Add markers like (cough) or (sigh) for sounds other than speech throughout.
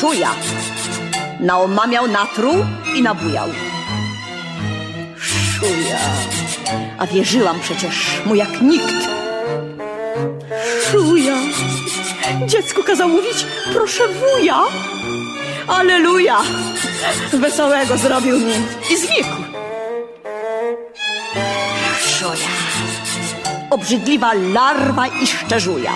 Szuja. Naomamiał, natruł i nabujał. Szuja. A wierzyłam przecież mu jak nikt. Szuja. Dziecku kazał mówić, proszę wuja. Aleluja. Wesołego zrobił mi i znikł. Szuja. Obrzydliwa larwa i szczerzuja.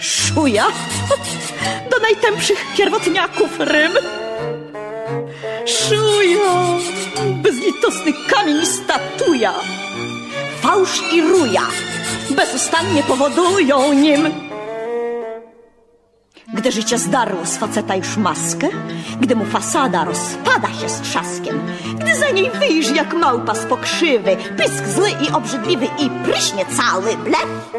Szuja (laughs) do najtępszych pierwotniaków ryb. Szuja, bezlitosny kamień statuja. Fałsz i ruja bezustannie powodują nim. Gdy życie zdarło z faceta już maskę, gdy mu fasada rozpada się z trzaskiem, gdy za niej wyjrzy jak małpa z pokrzywy, pysk zły i obrzydliwy i pryśnie cały blef,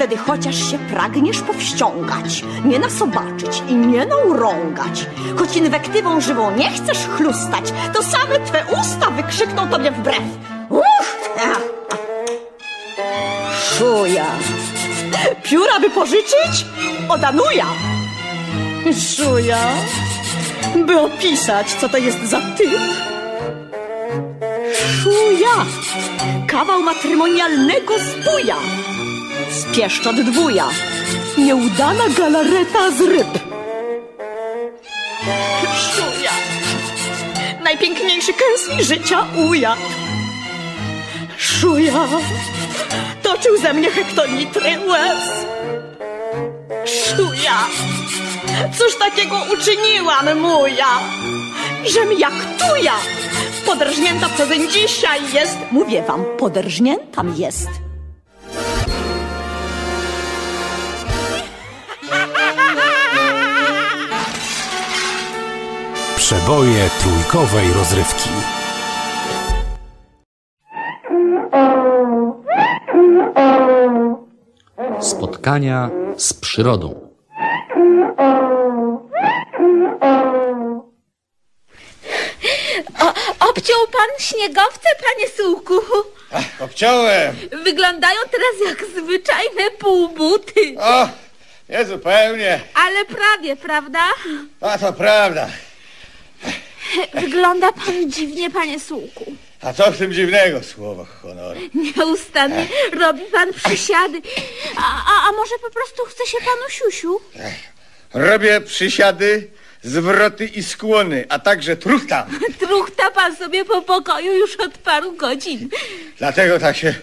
wtedy chociaż się pragniesz powściągać, nie nasobaczyć i nie naurągać, choć inwektywą żywą nie chcesz chlustać, to same twe usta wykrzykną tobie wbrew. Uff! Szuja. Pióra by pożyczyć? Odanuja. Szuja. By opisać, co to jest za typ. Szuja. Kawał matrymonialnego zbuja z pieszczot dwuja. Nieudana galareta z ryb. Szuja. Najpiękniejszy kęsli życia uja. Szuja. Toczył ze mnie hektolitry łez. Szuja. Cóż takiego uczyniłam, muja? Żem jak tuja. Podrżnięta przezeń dzisiaj jest. Mówię wam, podrżniętam jest. Przeboje trójkowej rozrywki. Spotkania z przyrodą. O, obciął pan śniegowce, panie Sułku? Obciąłem! Wyglądają teraz jak zwyczajne półbuty. O, nie zupełnie. Ale prawie, prawda? A to prawda. (laughs) Wygląda pan dziwnie, panie Sułku. A co w tym dziwnego słowo honoru? Nieustannie robi pan przysiady. A, a, a może po prostu chce się panu siusiu? Robię przysiady zwroty i skłony, a także truchta. (laughs) Truchta pan sobie po pokoju już od paru godzin. Dlatego tak się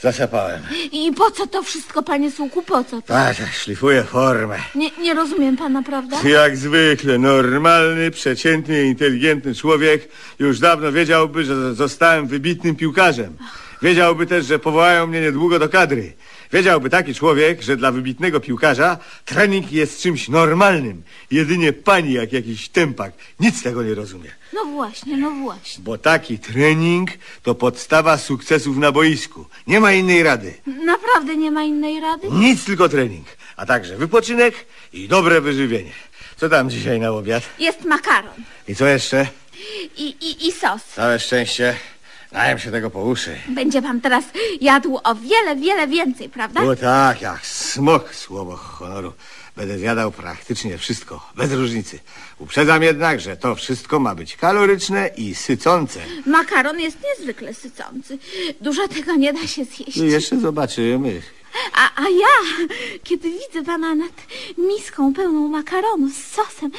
zasapałem. I po co to wszystko, panie Sułku, po co to? Tak, tak, szlifuję formę. Nie, nie rozumiem pana, prawda? Jak zwykle, normalny, przeciętny, inteligentny człowiek już dawno wiedziałby, że zostałem wybitnym piłkarzem. Wiedziałby też, że powołają mnie niedługo do kadry. Wiedziałby taki człowiek, że dla wybitnego piłkarza trening jest czymś normalnym. Jedynie pani jak jakiś tempak nic tego nie rozumie. No właśnie, no właśnie. Bo taki trening to podstawa sukcesów na boisku. Nie ma innej rady. Naprawdę nie ma innej rady? Nic tylko trening. A także wypoczynek i dobre wyżywienie. Co tam dzisiaj na obiad? Jest makaron I co jeszcze? i, i, i sos. Całe szczęście. Najem się tego po uszy. Będzie pan teraz jadł o wiele, wiele więcej, prawda? O tak, jak smok, słowo honoru. Będę zjadał praktycznie wszystko, bez różnicy. Uprzedzam jednak, że to wszystko ma być kaloryczne i sycące. Makaron jest niezwykle sycący. Dużo tego nie da się zjeść. I jeszcze zobaczymy. A, a ja, kiedy widzę pana nad miską pełną makaronu z sosem,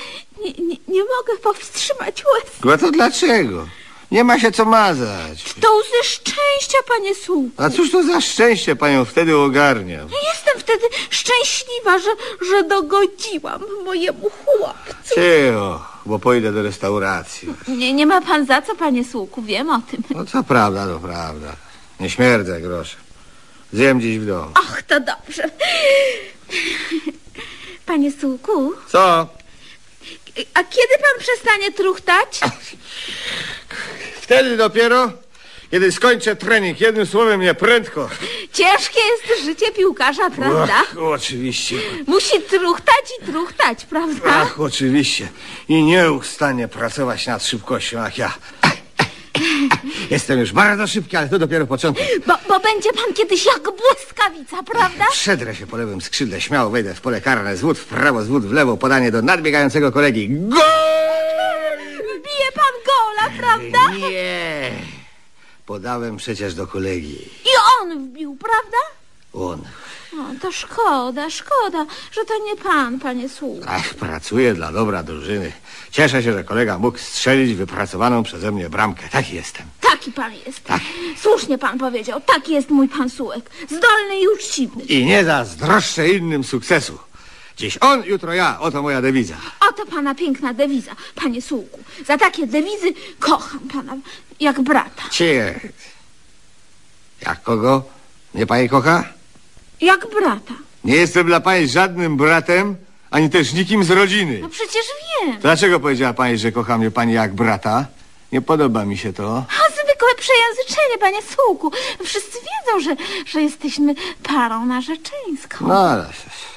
nie, nie, nie mogę powstrzymać łez. No to dlaczego? Nie ma się co mazać. To łzy szczęścia, panie Sułku. A cóż to za szczęście panią wtedy ogarnia? Jestem wtedy szczęśliwa, że, że dogodziłam mojemu chłopcu. Cicho, bo pójdę do restauracji. Nie, nie ma pan za co, panie Sułku, wiem o tym. No co prawda, to prawda. Nie śmierdzę grosze. Zjem dziś w domu. Och, to dobrze. Panie Sułku, Co? a kiedy pan przestanie truchtać? (laughs) Wtedy dopiero, kiedy skończę trening. Jednym słowem, nie prędko. Ciężkie jest życie piłkarza, prawda? Ach, oczywiście. Musi truchtać i truchtać, prawda? Ach, oczywiście. I nieustannie pracować nad szybkością, jak ja. Jestem już bardzo szybki, ale to dopiero początek. Bo, bo będzie pan kiedyś jak błyskawica, prawda? Przedrę się po lewym skrzydle, śmiało wejdę w pole karne, zwód w prawo, zwód w lewo, podanie do nadbiegającego kolegi. Gol! Wbije pan gola, prawda? Nie. Podałem przecież do kolegi. I on wbił, prawda? On. O, to szkoda, szkoda, że to nie pan, panie Sług. Ach, pracuję dla dobra drużyny. Cieszę się, że kolega mógł strzelić wypracowaną przeze mnie bramkę. Taki jestem. Taki pan jest. Słusznie pan powiedział, taki jest mój pan Sułek. Zdolny i uczciwy. I nie zazdroszczę innym sukcesu. Dziś on, jutro ja. Oto moja dewiza. Oto pana piękna dewiza, panie Sułku. Za takie dewizy kocham pana jak brata. Cie. Jak kogo? Nie pani kocha? Jak brata. Nie jestem dla pani żadnym bratem, ani też nikim z rodziny. No przecież wiem. Dlaczego powiedziała pani, że kocha mnie pani jak brata? Nie podoba mi się to. A zwykłe przejęzyczenie, panie Sułku. Wszyscy wiedzą, że, że jesteśmy parą narzeczeńską. No, ale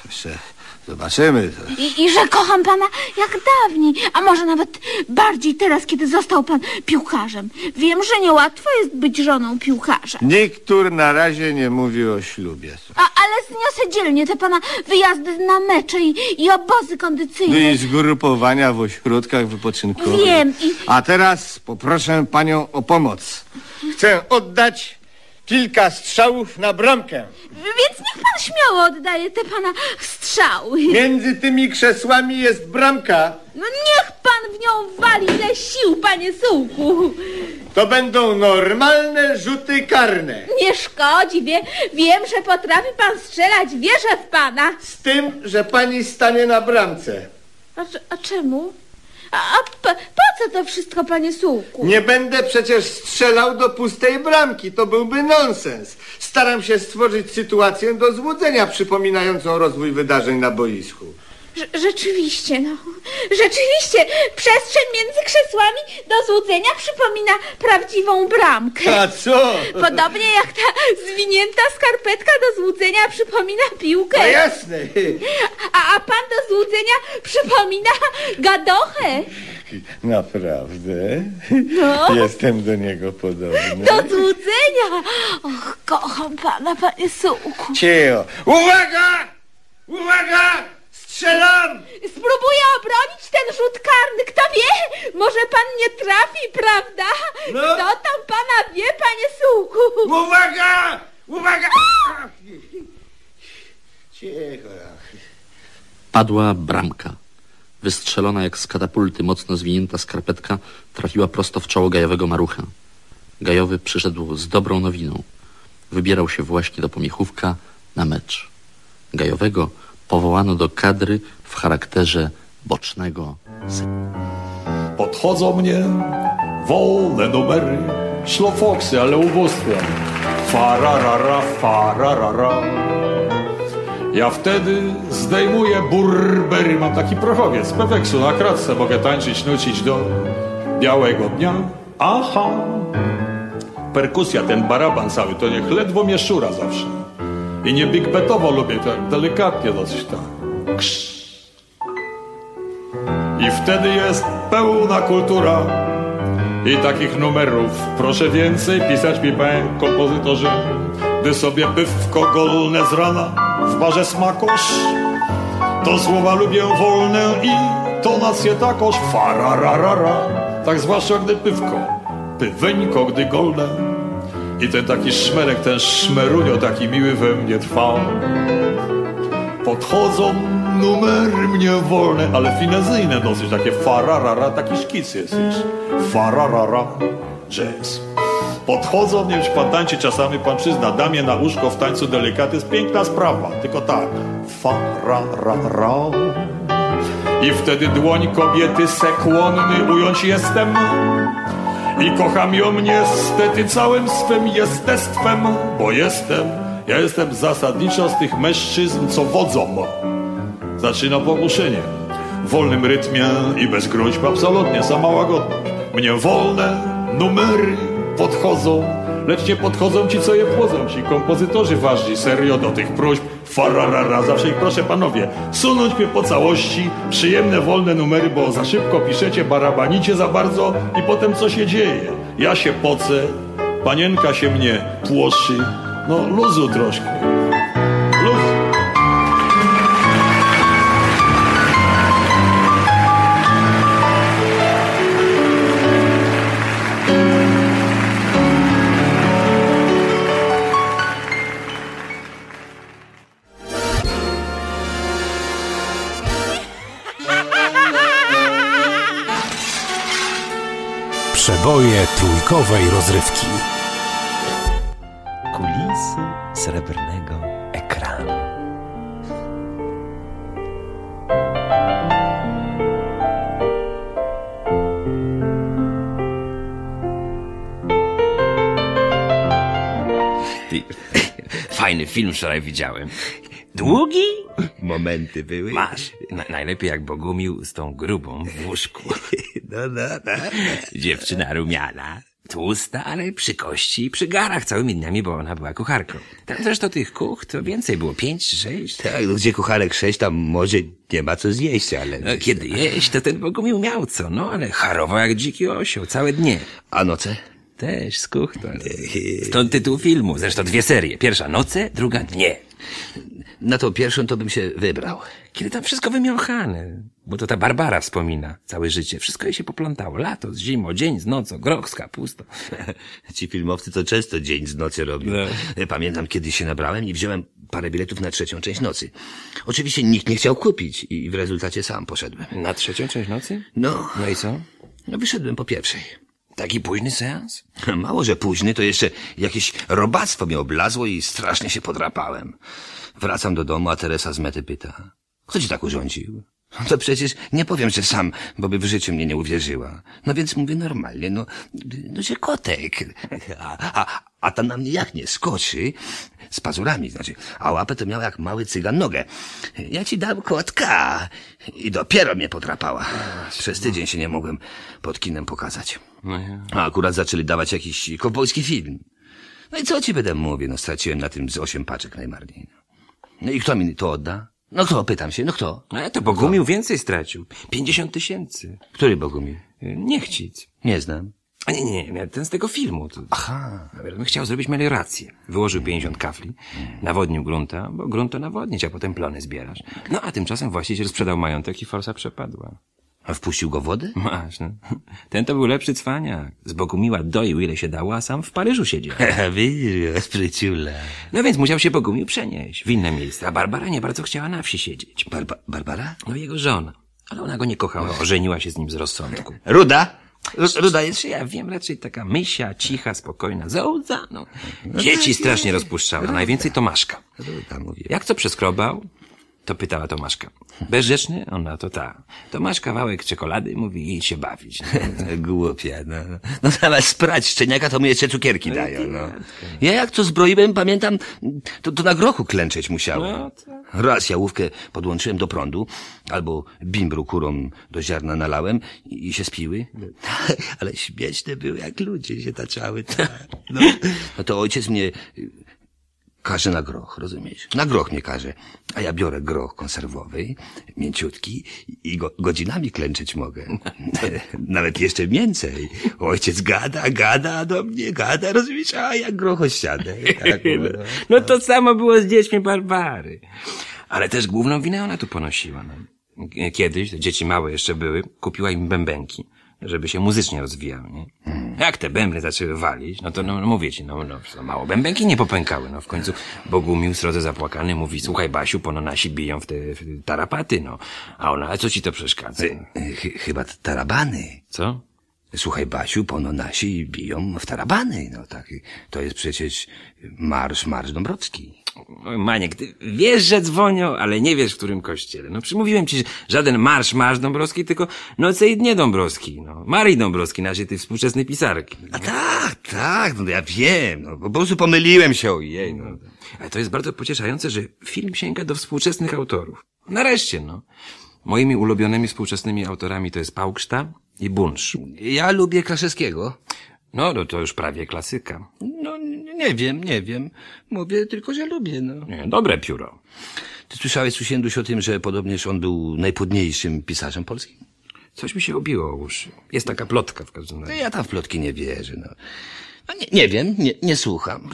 jeszcze zobaczymy. I, I że kocham pana jak dawniej, a może nawet bardziej teraz, kiedy został pan piłkarzem. Wiem, że niełatwo jest być żoną piłkarza. Nikt tu na razie nie mówi o ślubie. A, ale zniosę dzielnie te pana wyjazdy na mecze i, i obozy kondycyjne. No i zgrupowania w ośrodkach wypoczynkowych. Wiem i- A teraz poproszę panią o pomoc. Chcę oddać kilka strzałów na bramkę. Więc niech pan śmiało oddaje te pana strzały. Między tymi krzesłami jest bramka. No niech pan w nią wali ile sił, panie Sułku. To będą normalne rzuty karne. Nie szkodzi, wie, wiem, że potrafi pan strzelać, wierzę w pana. Z tym, że pani stanie na bramce. A, a czemu? A, po, po co to wszystko, panie Sułku? Nie będę przecież strzelał do pustej bramki. To byłby nonsens. Staram się stworzyć sytuację do złudzenia przypominającą rozwój wydarzeń na boisku. Rze- Rzeczywiście, no. Rzeczywiście, przestrzeń między krzesłami do złudzenia przypomina prawdziwą bramkę. A co? Podobnie jak ta zwinięta skarpetka do złudzenia przypomina piłkę. No jasne. A, a pan do złudzenia przypomina gadochę. Naprawdę? No. Jestem do niego podobny. Do złudzenia. Och, kocham pana, panie Sułku. Cicho. Uwaga! Uwaga! Strzelam! Spróbuję obronić ten rzut karny. Kto wie? Może pan nie trafi, prawda? No. Kto tam pana wie, panie Sułku? Uwaga! Uwaga! Cicho. Padła bramka. Wystrzelona jak z katapulty mocno zwinięta skarpetka trafiła prosto w czoło gajowego marucha. Gajowy przyszedł z dobrą nowiną. Wybierał się właśnie do pomiechówka na mecz. Gajowego powołano do kadry w charakterze bocznego Podchodzą mnie wolne numery, szlofoksy, ale ubóstwem. Fararara, fararara. Ja wtedy zdejmuję burbery, mam taki prochowiec, peweksu na kratce, mogę tańczyć, nucić do białego dnia. Aha, perkusja, ten baraban cały, to niech ledwo mnie szura zawsze. I nie big betowo lubię, tak delikatnie dosyć. Krz. I wtedy jest pełna kultura i takich numerów. Proszę więcej pisać mi, panie kompozytorze, gdy sobie pywko golne z rana w barze smakosz. To słowa lubię wolne i tonacje takoż farararara. Tak zwłaszcza gdy pywko, pyweńko, gdy golne. I ten taki szmerek, ten szmerunio taki miły we mnie trwa. Podchodzą numery mnie wolne, ale finezyjne dosyć, takie fararara, taki szkic jest już. Fararara, jazz. Podchodzą, nie wiem czy pan tańczy czasami, pan przyzna, damie na łóżko w tańcu delikaty, jest piękna sprawa, tylko tak. Fararara. I wtedy dłoń kobiety sekłonny ująć jestem. I kocham ją niestety całym swym jestestwem, bo jestem, ja jestem zasadniczo z tych mężczyzn, co wodzą. Zaczyna pogłuszenie. W wolnym rytmie i bez gruźb, absolutnie, sama łagodność. Mnie wolne numery podchodzą, lecz nie podchodzą ci, co je płodzą. Ci kompozytorzy ważni, serio do tych próśb. Fararara, zawsze ich proszę panowie, sunąć mnie po całości, przyjemne, wolne numery, bo za szybko piszecie, barabanicie za bardzo i potem co się dzieje? Ja się pocę, panienka się mnie płoszy, no luzu troszkę. Trójkowej rozrywki. Kulisy srebrnego ekranu. Ty, (laughs) fajny film wczoraj widziałem. Długi? Momenty były. Masz. Na, najlepiej jak Bogumił z tą grubą w łóżku. (laughs) No, no, no. Dziewczyna rumiana, tłusta, ale przy kości i przy garach całymi dniami, bo ona była kucharką. Tam zresztą tych kuch to więcej było, pięć, sześć. Tak, no gdzie kucharek sześć, tam może nie ma co zjeść, ale... No, kiedy jeść, to ten Bogumił miał co, no ale harował jak dziki osioł, całe dnie. A noce? Też z kuchtą. Stąd tytuł filmu, zresztą dwie serie. Pierwsza noce, druga dnie. Na tą pierwszą to bym się wybrał. Kiedy tam wszystko wymiąchane. Bo to ta Barbara wspomina całe życie. Wszystko jej się poplątało. Lato z zimą, dzień z nocą, groch z kapustą. (laughs) Ci filmowcy to często dzień z nocy robią. No. Pamiętam, kiedyś się nabrałem i wziąłem parę biletów na trzecią część nocy. Oczywiście nikt nie chciał kupić i w rezultacie sam poszedłem. Na trzecią część nocy? No, No i co? no wyszedłem po pierwszej. Taki późny seans? (laughs) Mało, że późny, to jeszcze jakieś robactwo mnie oblazło i strasznie się podrapałem. Wracam do domu, a Teresa z mety pyta. Kto ci tak urządził? No To przecież nie powiem, że sam, bo by w życiu mnie nie uwierzyła. No więc mówię normalnie, no, no że kotek. A, a, a ta na mnie jak nie skoczy, z pazurami, znaczy, a łapę to miała jak mały cygan nogę. Ja ci dam kotka. I dopiero mnie podrapała. Przez tydzień się nie mogłem pod kinem pokazać. No. A akurat zaczęli dawać jakiś kowbojski film. No i co ci będę mówił? No straciłem na tym z osiem paczek najmarniej. No i kto mi to odda? No kto, pytam się, no kto? A to Bogumił więcej stracił. Pięćdziesiąt tysięcy. Który Bogumił? Niechcic. Nie znam. A nie, nie, nie, ten z tego filmu. To, Aha. Chciał zrobić meliorację. Wyłożył 50 kafli, nawodnił grunta, bo grunt to nawodnić, a potem plony zbierasz. No a tymczasem właściciel sprzedał majątek i forsa przepadła. A wpuścił go w wodę? Masz, no. Ten to był lepszy cwaniak. Z Bogumiła doił ile się dało, a sam w Paryżu siedział. (laughs) Widzisz, spryciula. No więc musiał się Bogumił przenieść w inne miejsce, a Barbara nie bardzo chciała na wsi siedzieć. Barba Barbara? No jego żona. Ale ona go nie kochała, ożeniła się z nim z rozsądku. Ruda? Ru- Ruda jest? Ja wiem, raczej taka mysia, cicha, spokojna, zaudza, no. Dzieci strasznie rozpuszczała, najwięcej Tomaszka. Jak co przeskrobał, to pytała Tomaszka. Bezrzeczny? Ona to ta. Tomasz kawałek czekolady, mówi, i się bawić. (laughs) Głupia, no. No zamiast sprać szczeniaka, to mu jeszcze cukierki dają, no. Ja jak to zbroiłem, pamiętam, to, to na grochu klęczeć musiałem. No, Raz jałówkę podłączyłem do prądu, albo bimbru kurom do ziarna nalałem i, i się spiły. (laughs) Ale śmieszne były, jak ludzie się taczały. tak. No, (laughs) no to ojciec mnie każe na groch, rozumiesz? Na groch mnie każe. A ja biorę groch konserwowy, mięciutki i go, godzinami klęczeć mogę. (laughs) Nawet jeszcze więcej. Ojciec gada, gada do mnie, gada, rozumiesz? A ja groch osiadę. Tak, (laughs) no. No to samo było z dziećmi Barbary. Ale też główną winę ona tu ponosiła. No. Kiedyś, dzieci małe jeszcze były, kupiła im bębenki, żeby się muzycznie rozwijały. Nie? Jak te bębny zaczęły walić, no to no, no mówię ci, no, no no mało bębenki nie popękały. No w końcu Bogumił srodze zapłakany mówi, słuchaj Basiu, pono nasi biją w te, w tarapaty, no. A ona, a co ci to przeszkadza? Y, chy- Chyba tarabany. Co? Słuchaj, Basiu, pono nasi biją w tarabany. No tak, to jest przecież marsz, marsz Dąbrowski. Oj, Maniek, ty wiesz, że dzwonią, ale nie wiesz, w którym kościele. No przymówiłem ci, że żaden marsz, marsz Dąbrowski, tylko noce i dnie Dąbrowski, no. Marii Dąbrowski, naszej tej współczesnej pisarki. A tak, tak, no ja wiem, no, po prostu pomyliłem się, ojej, no. Ale to jest bardzo pocieszające, że film sięga do współczesnych autorów. Nareszcie, no. Moimi ulubionymi współczesnymi autorami to jest Pałkszta i Bunsz. Ja lubię Kraszewskiego. No, no to już prawie klasyka. No, nie wiem, nie wiem. Mówię tylko, że lubię, no. Nie, dobre pióro. Ty słyszałeś, Susienduś, o tym, że podobnież on był najpłodniejszym pisarzem polskim? Coś mi się obiło o uszy. Jest taka plotka w każdym No razie. ja tam w plotki nie wierzę, no. no nie, nie wiem, nie, nie słucham.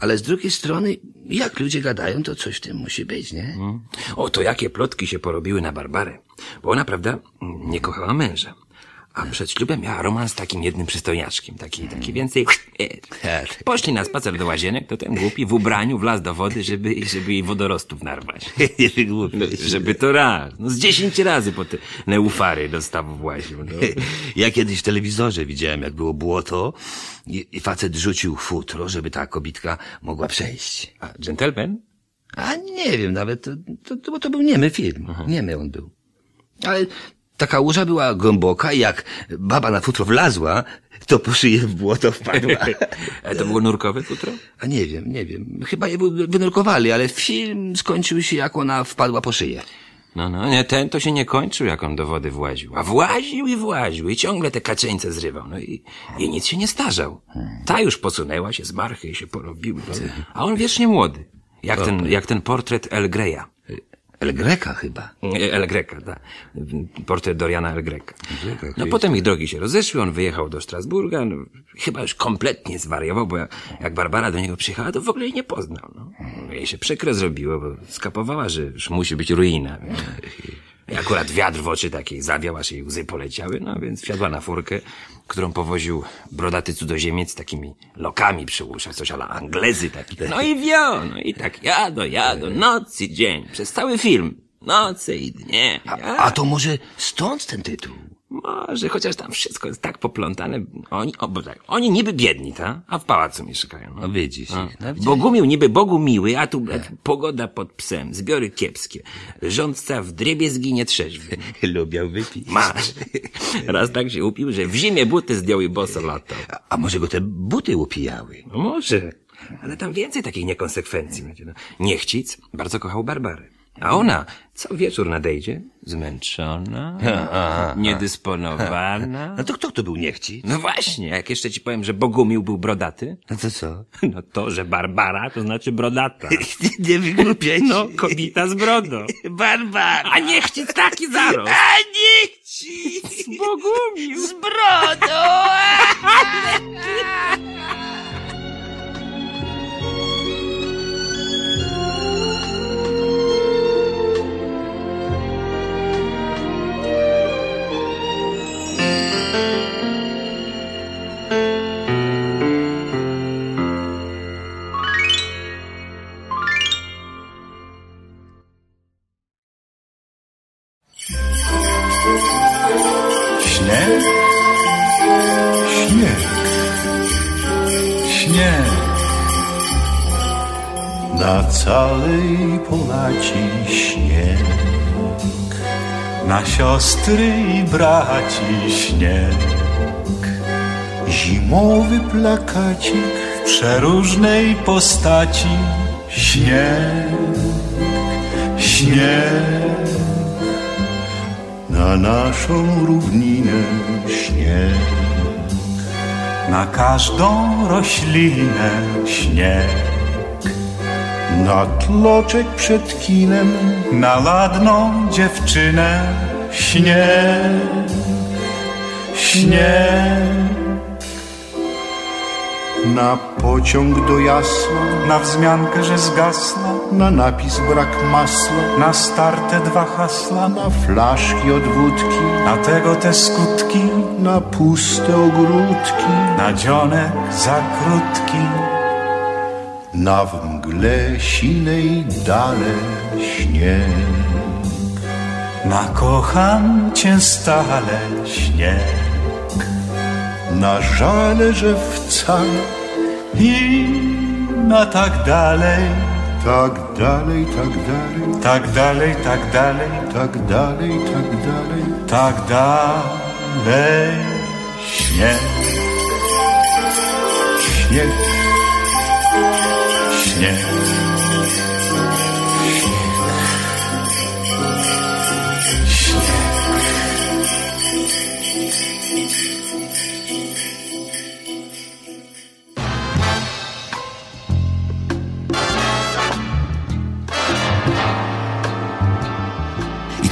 Ale z drugiej strony, jak ludzie gadają, to coś w tym musi być, nie? O, to jakie plotki się porobiły na Barbarę. Bo ona, prawda, nie kochała męża. A przed ślubem miała romans z takim jednym przystojniaczkiem. Taki, taki więcej... (laughs) Tak. Poszli na spacer do łazienek, to ten głupi w ubraniu wlazł do wody, żeby, żeby jej wodorostów narwać. (laughs) No, żeby to raz. No z dziesięć razy po te neufary do stawu właził. No. (laughs) Ja kiedyś w telewizorze widziałem, jak było błoto i, i facet rzucił futro, żeby ta kobitka mogła przejść. A gentleman? A nie wiem, nawet, to, to, to, bo to był niemy film. Niemy on był. Ale ta kałuża była głęboka i jak baba na futro wlazła, to po szyję w błoto wpadła. (laughs) A to było nurkowe futro? A nie wiem, nie wiem. Chyba je wy- wynurkowali, ale film skończył się, jak ona wpadła po szyję. No, no, nie, ten to się nie kończył, jak on do wody właził. A właził i właził i ciągle te kaczeńce zrywał. No i, i nic się nie starzał. Ta już posunęła się z marchy i się porobiły. No. A on wiecznie młody. Jak ten, jak ten portret El Greya. El Greka chyba. El Greca, tak. Portret Doriana El Greca. No potem ich drogi się rozeszły, on wyjechał do Strasburga, no, chyba już kompletnie zwariował, bo jak Barbara do niego przyjechała, to w ogóle jej nie poznał. No. Jej się przykre zrobiło, bo skapowała, że już musi być ruina. I akurat wiatr w oczy takiej zawiał, aż jej łzy poleciały, no więc wsiadła na furkę, którą powoził brodaty cudzoziemiec takimi lokami przy uszach, coś ala Anglezy taki. No i wio, no i tak jadą, jadą, noc i dzień, przez cały film. Noce i dnie. A, a to może stąd ten tytuł? Może, chociaż tam wszystko jest tak poplątane. Oni, o, bo tak, oni niby biedni, ta? A w pałacu mieszkają. No widzisz. A. No, widzisz. Bogumił niby Bogu miły, a tu e, pogoda pod psem, zbiory kiepskie. Rządca w drybie zginie trzeźwy. (laughs) Lubiał wypić. Masz. Raz tak się upił, że w zimie buty zdjął i boso latał. A, a może go te buty upijały? No może. Ale tam więcej takich niekonsekwencji. No. Niechcic bardzo kochał Barbarę. A ona co wieczór nadejdzie, zmęczona, (laughs) niedysponowana. (laughs) No to kto to był niechci? No właśnie, jak jeszcze ci powiem, że Bogumił był brodaty, No to co? (laughs) no to, że Barbara to znaczy brodata. Nie, nie wygłupiaj. No, kobita z brodą. Barbara! A niech ci taki zarost. A niechci! Bogumił. Z brodą! Siostry i braci śnieg. Zimowy plakacik w przeróżnej postaci śnieg, śnieg. Na naszą równinę śnieg, na każdą roślinę śnieg. Na tloczek przed kinem, na ladną dziewczynę śnieg, śnieg. Na pociąg do jasła, na wzmiankę, że zgasła, na napis brak masła, na starte dwa hasła, na flaszki od wódki, na tego te skutki, na puste ogródki, na dzionek za krótki. Na mgle sinej dale śnieg. Na kocham cię stale śnieg. Na żale, że wcale i na tak dalej. Tak dalej, tak dalej. Tak dalej, tak dalej. Tak dalej, tak dalej. Tak dalej. Śnieg. Śnieg. Śnieg.